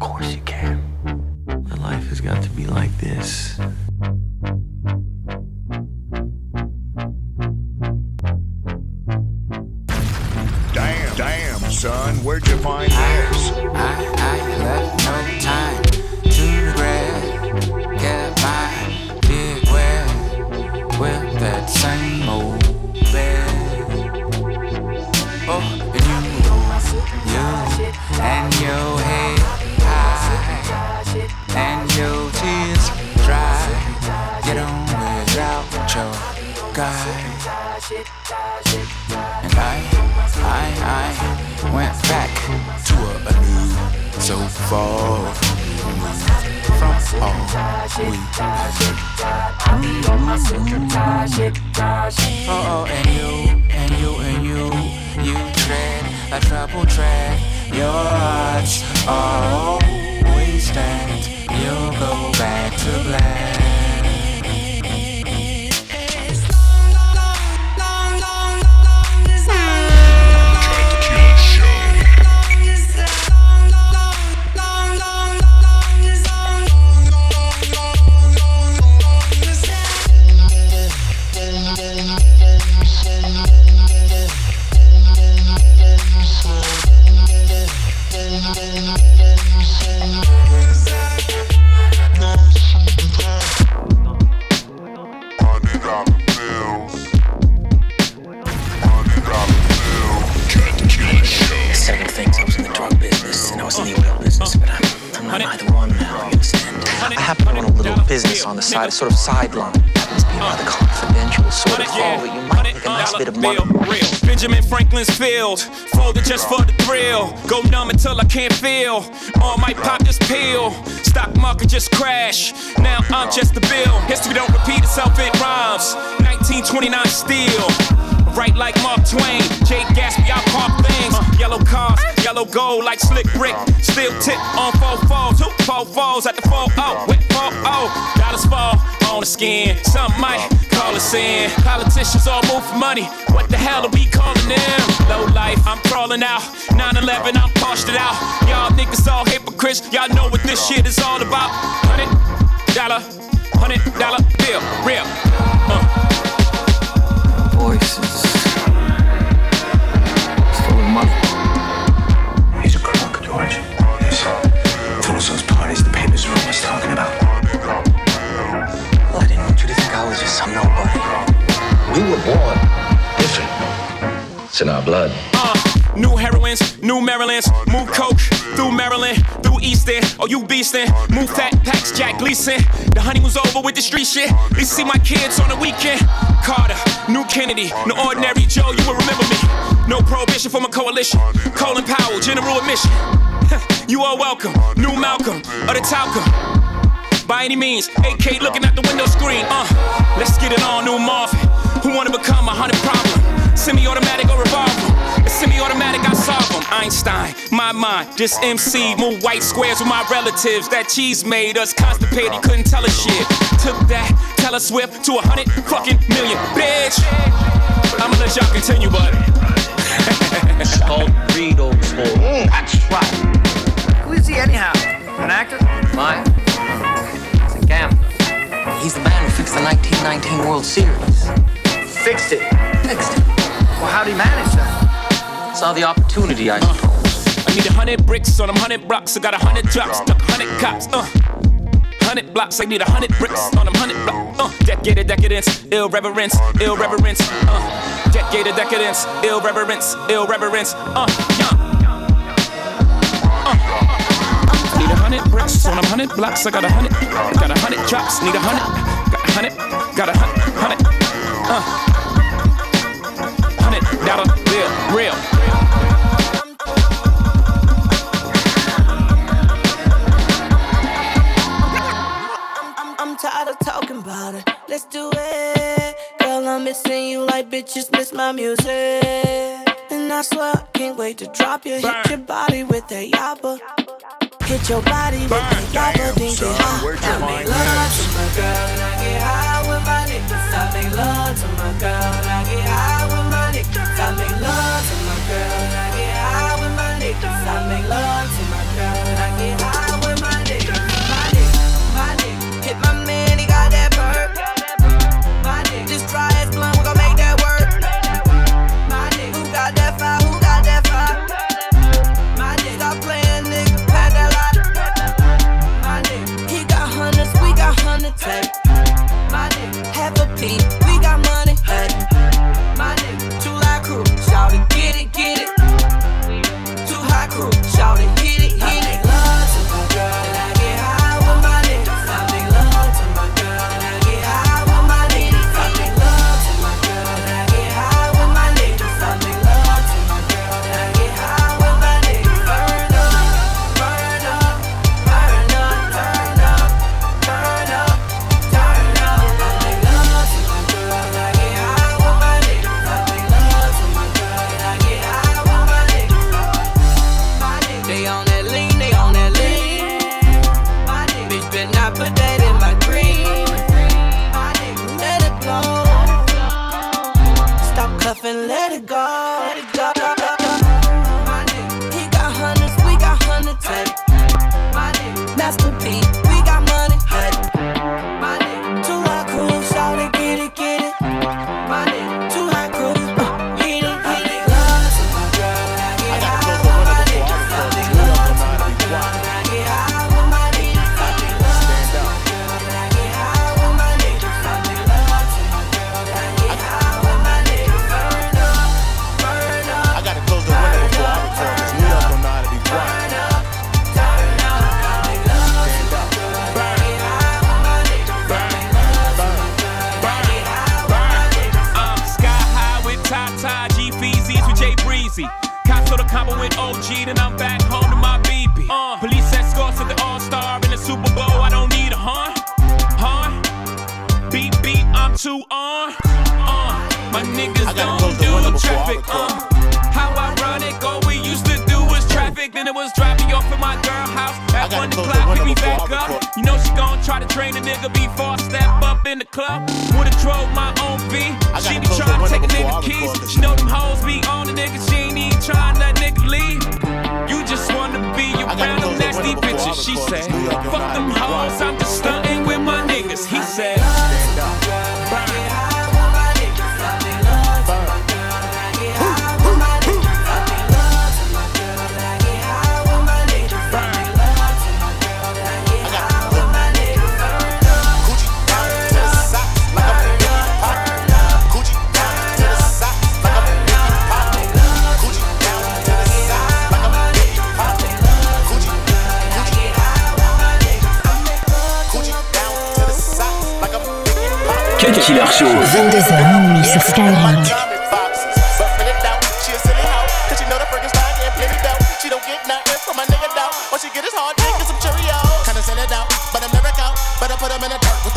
course you can. My life has got to be like this. And your tears dry. Get on without your guy. And I, I, I went back to a, a new, so far removed from all we Oh, oh, and you, and you, and you, you tread a trouble track. Your heart's always side, sort of sideline. Be rather confidential sort of that you might make a nice bit of money. Real. Benjamin Franklin's field, folded just for the thrill. Go numb until I can't feel. All might pop this pill. Stock market just crash. Now I'm just a bill. History don't repeat itself, it rhymes. 1929 steel. Right like Mark Twain, Jay Gatsby, I pop things. Yellow cars, yellow gold like slick brick. Still tip on four fours, two four fours at the four oh, wet four oh. Dollars fall on the skin, some might call us in. Politicians all move for money. What the hell are we calling them? Low life, I'm crawling out. 9-11, I'm parched it out. Y'all niggas all hypocrites. Y'all know what this shit is all about. Hundred dollar, hundred dollar bill, real. Uh. Voices. It's full of money. He's a crook, George. Yes. Full of those parties the papers are always talking about. Well, I didn't want you to think I was just some nobody. We were born different. It's in our blood. Uh, new heroines, new Marylands, move coke through Maryland, through Easton, oh you beastin', move fat packs, Jack Gleason. The honey was over with the street shit. They see my kids on the weekend. Carter, new Kennedy, no ordinary Joe, you will remember me. No prohibition from a coalition. Colin Powell, general admission. you are welcome, new Malcolm, or the Talcum. By any means, AK looking at the window screen. Uh, let's get it on, new Marvin. Who wanna become a hundred problem? Semi-automatic or revolver? It's semi-automatic, I solve them. Einstein, my mind, this MC, move white squares with my relatives. That cheese made us constipated, couldn't tell a shit. Took that Taylor Swift to a hundred fucking million, bitch. I'ma let y'all continue, but It's called Greed Old Soul. Mm, that's right. Who is he anyhow? An actor? Mine? It's a gambler. He's the man who fixed the 1919 World Series. Fixed it. Fixed it. Well, how'd he manage that? Saw the opportunity, I suppose. I need a hundred bricks on them hundred blocks. I got a hundred drops, stuck a hundred cops. Uh. Hundred blocks, I need a hundred bricks on them hundred blocks. Uh, decade of decadence, ill reverence, ill reverence. Uh, decade of decadence, ill reverence, ill reverence. Uh, yeah. Uh, need a hundred bricks on them hundred blocks. I got a hundred, got a hundred drops. Need a hundred, got a hundred, got a hundred, hundred. Uh, dollar bill, real. I'm, I'm tired of talking about it. Let's do it. Girl, I'm missing you like bitches miss my music. And I swear I can't wait to drop you. Hit your body with that yappa. Hit your body with that. Damn, Then get high. I make love to my girl and I get high with my niggas. I make love to my girl and I get high with my niggas. I make love to my girl and I get high with my niggas. I make love to my girl and I get high my niggas don't close the window do traffic. Uh, how ironic, all we used to do was traffic. Then it was me off at my girl house at one o'clock. Pick me back up. You know she gon' try to train a nigga before I step up in the club. Would've drove my own V. I She be trying to take a nigga keys. She know them hoes be on the nigga. She ain't even trying that nigga leave. You just wanna be around them the nasty window before I bitches. She said, this. New York, you're fuck them hoes. I'm just stunting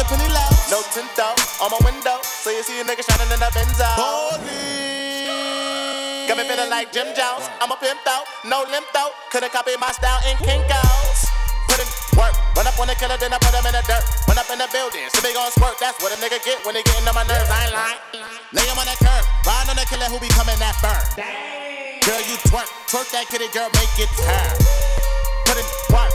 the penny low. No tint out on my window, so you see a nigga shining in the Benzo. Police. Got me feeling like Jim Jones. I'm a pimp out, no limp out. Couldn't copy my style in Kinko's. Put in work, run up on the killer, then I put him in the dirt. In the building, so they gon' squirt. That's what a nigga get when they getting on my nerves. I ain't lying. Lay him on that curb, ride on the killer who be coming that bird. Girl, you twerk, twerk that kitty, girl, make it turn. Put in work.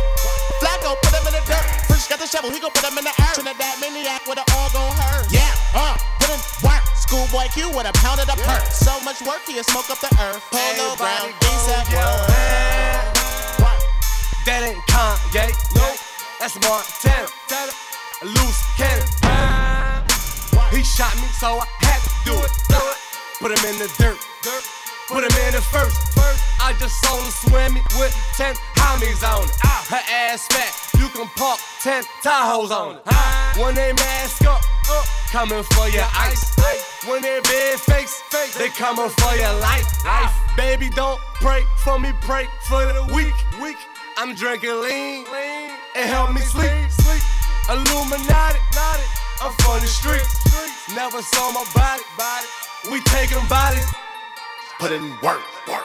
Flacco, put him in the dirt. Fresh got the shovel, he gon' put him in the earth. Trinidad maniac with an all gon' hurt. Yeah, uh, put in work. Schoolboy Q with a pound of the perk. So much work, he'll smoke up the earth. Polo Brown, ASAP. That ain't Kanye, no, that's Montana. A loose cannon. He shot me, so I had to do it. Put him in the dirt. Put him in the first. I just saw her swimming with 10 homies on it. Her ass fat, you can park 10 Tahoes on it. When they mask up, coming for your ice. When they big face, they coming for your life. Life, baby, don't pray for me, pray for the weak. Weak. I'm drinking lean, it help me sleep. Illuminati, I'm from the streets. Never saw my body, body. We taking bodies. Put in work, work.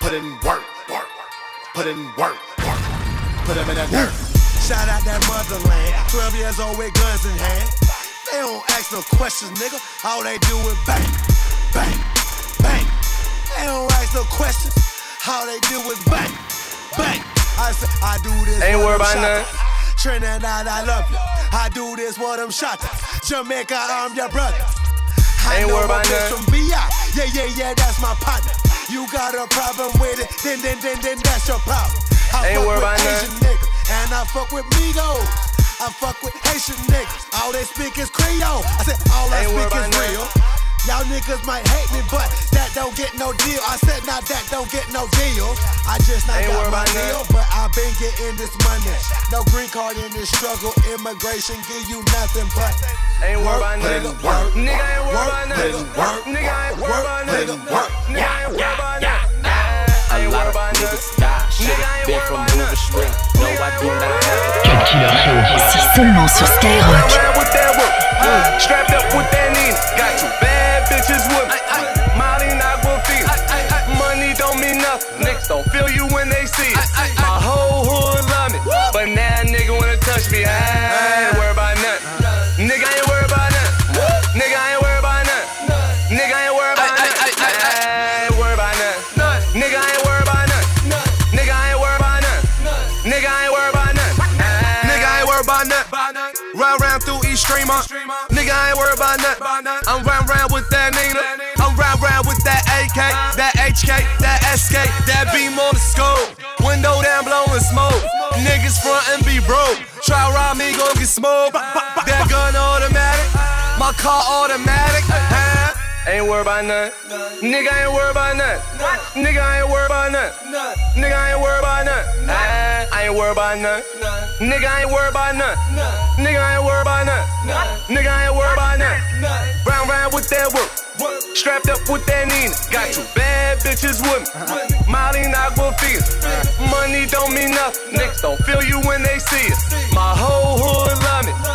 Put in work, work. Put in work, work. Put him in that dirt. Shout out that motherland. 12 years old with guns in hand. They don't ask no questions, nigga. All they do is bang, bang, bang. They don't ask no questions. All they do is bang, bang. I say, I do this. Ain't worried them about shotters. Trinidad, I love you. I do this for them shots. Jamaica, I'm your brother. I Ain't know worried about from BI. Yeah, yeah, yeah, that's my partner. You got a problem with it, then, then, then, then that's your problem. I Ain't worried with about. Asian niggas, and I fuck with Migos. I fuck with Haitian niggas. All they speak is Creole. I said all I Ain't worried speak is real. none. Real. Y'all niggas might hate me, but that don't get no deal. I said now that don't get no deal. I just not Ain't got my deal, but I been getting this money. No green card in this struggle. Immigration give you nothing but Ain't worried about nigga, nothing. work, Nigga ain't worried about nothing. nigga, work, Nigga ain't worried about nigga, nothing. work. Nigga ain't worried about nothing. I ain't worried about nothing. Nigga ain't worried about nothing. Nigga ain't worried about nothing. Cut Killer C'est seulement sur Skyrock. Around with that work. Strapped up with that Nina. Got two bad bitches with me. I'm round round with that AK, that HK, that SK, that beam on the scope. Window down, blowing smoke. Niggas front and be broke. Try rob me, gon' get smoked. That gun automatic, my car automatic. Ain't worried about nothing. Nigga ain't worried about nothing. Nigga ain't worried about nothing. Nigga ain't worried about nothing. Ain't worried about nothing. Nigga I ain't worried about nothing. Nigga I ain't worried about nothing. Nigga I ain't worried about nothing. Round round with that work. Strapped up with that Nina. Got two bad bitches with me. Molly Aquafina. Money don't mean nothing. Niggas don't feel you when they see it. My whole hood love me.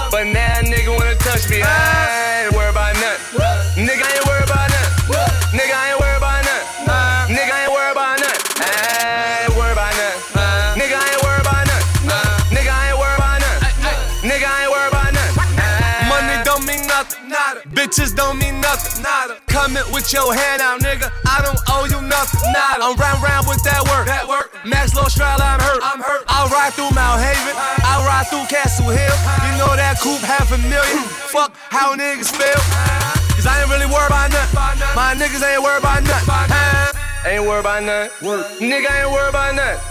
Nothing. Nada. Coming with your hand out, nigga. I don't owe you nothing. Nada. I'm round round with that work. That work. Max Low Stroud, I'm hurt. I'm hurt. I'll ride through Mott Haven. Uh-huh. I'll ride through Castle Hill. Uh-huh. You know that coupe half a million. Fuck how niggas feel. Uh-huh. Cause I ain't really worried about nothing. My niggas ain't worried about nothing. Ain't worried about nothing. Nigga ain't worried about nothing.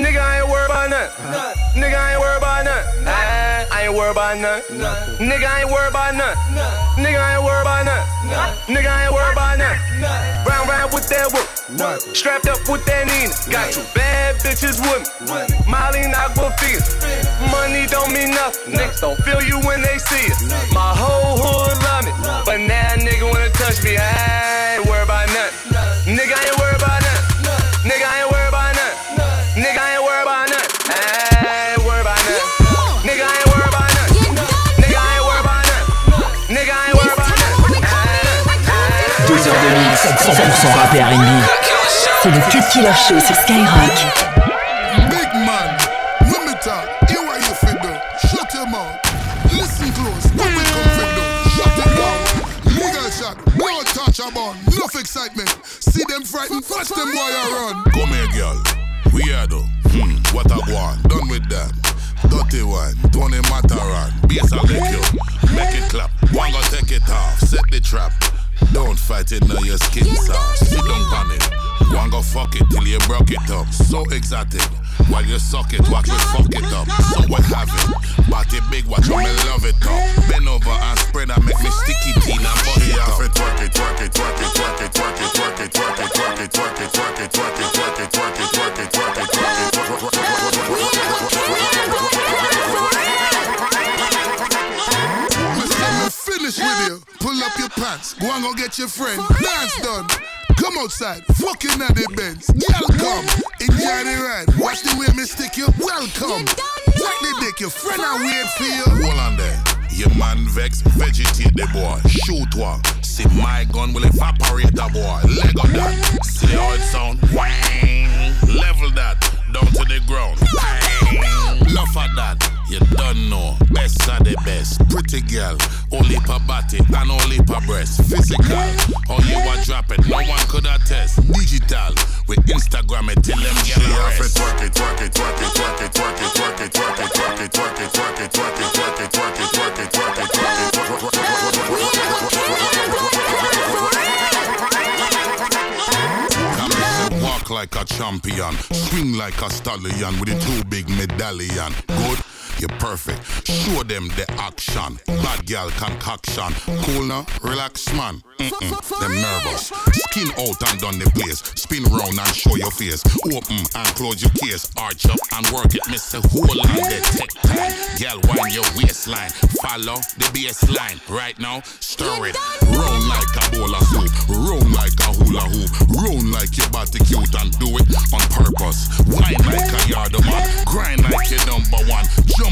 Nigga ain't worried about nothing. Nigga ain't worried about nothing. I ain't worried about nothing. Nigga I ain't worried about nothing. Nigga I ain't worried about nothing. Nigga I ain't worried about nothing. Round round with that work. Strapped up with that Nina. Got two bad bitches with me. Molly Aquafina. Money don't mean nothing. Niggas don't feel you when they see it. 100% rap et R&B. C'est le Cut Killer Show sur Skyrock. Big man, when me talk, hear what you fit do. Shut your mouth. Listen close. What we come fit do. Shut it down. Legal shot. No touch about. Enough excitement. See them frightened. Watch them boy run. Come here, girl. We are though. Hmm, what a go on. Done with that. Dirty one, Tony Matterhorn. Bass a lick you. Make it clap. One go take it off. Set the trap. Don't fight it now, your skin soft. Sit down on it. One go fuck it till you broke it up. So exotic. While you suck it, watch me fuck it up. So what have it? Body big, watch me love it up. Go and go get your friend. Dance done. Come outside. Fucking at the Benz. Girl, come. Enjoy the ride. Watch the way me stick you. Welcome. Suck the dick. Your friend I wait for you. Hold on there. Your man vex, vegetate the boy. Shoot one. See my gun will evaporate the boy. Leg on that. See how it sound? Wang. Level that. Down to the ground. Bang. Enough of that. You don't know. Best of the best. Pretty girl. Only per body and only per breast. Physical. How you a drop it. No one could attest. Digital. We Instagram it till them get She a off rest. it, twerk it, twerk it, twerk it, twerk it, twerk it, twerk it, twerk it, twerk it, twerk it, twerk it, twerk it, twerk it, twerk it, twerk it, twerk it, twerk like a champion, swing like a stallion with a two big medallion. Good, you're perfect. Show them the action. Bad girl concoction. Cool now, relax man. Mm-mm, them nervous. Skin out and down the place. Spin round and show your face. Open and close your case. Arch up and work it, miss a whole the tech time. Girl, wind your waistline. Follow the baseline. Right now, stir it. Round like a bowl of soup. Round like a hula hoop. Round like your body cute and do it on purpose. Wine like a yard man. Grind like your number one. Jump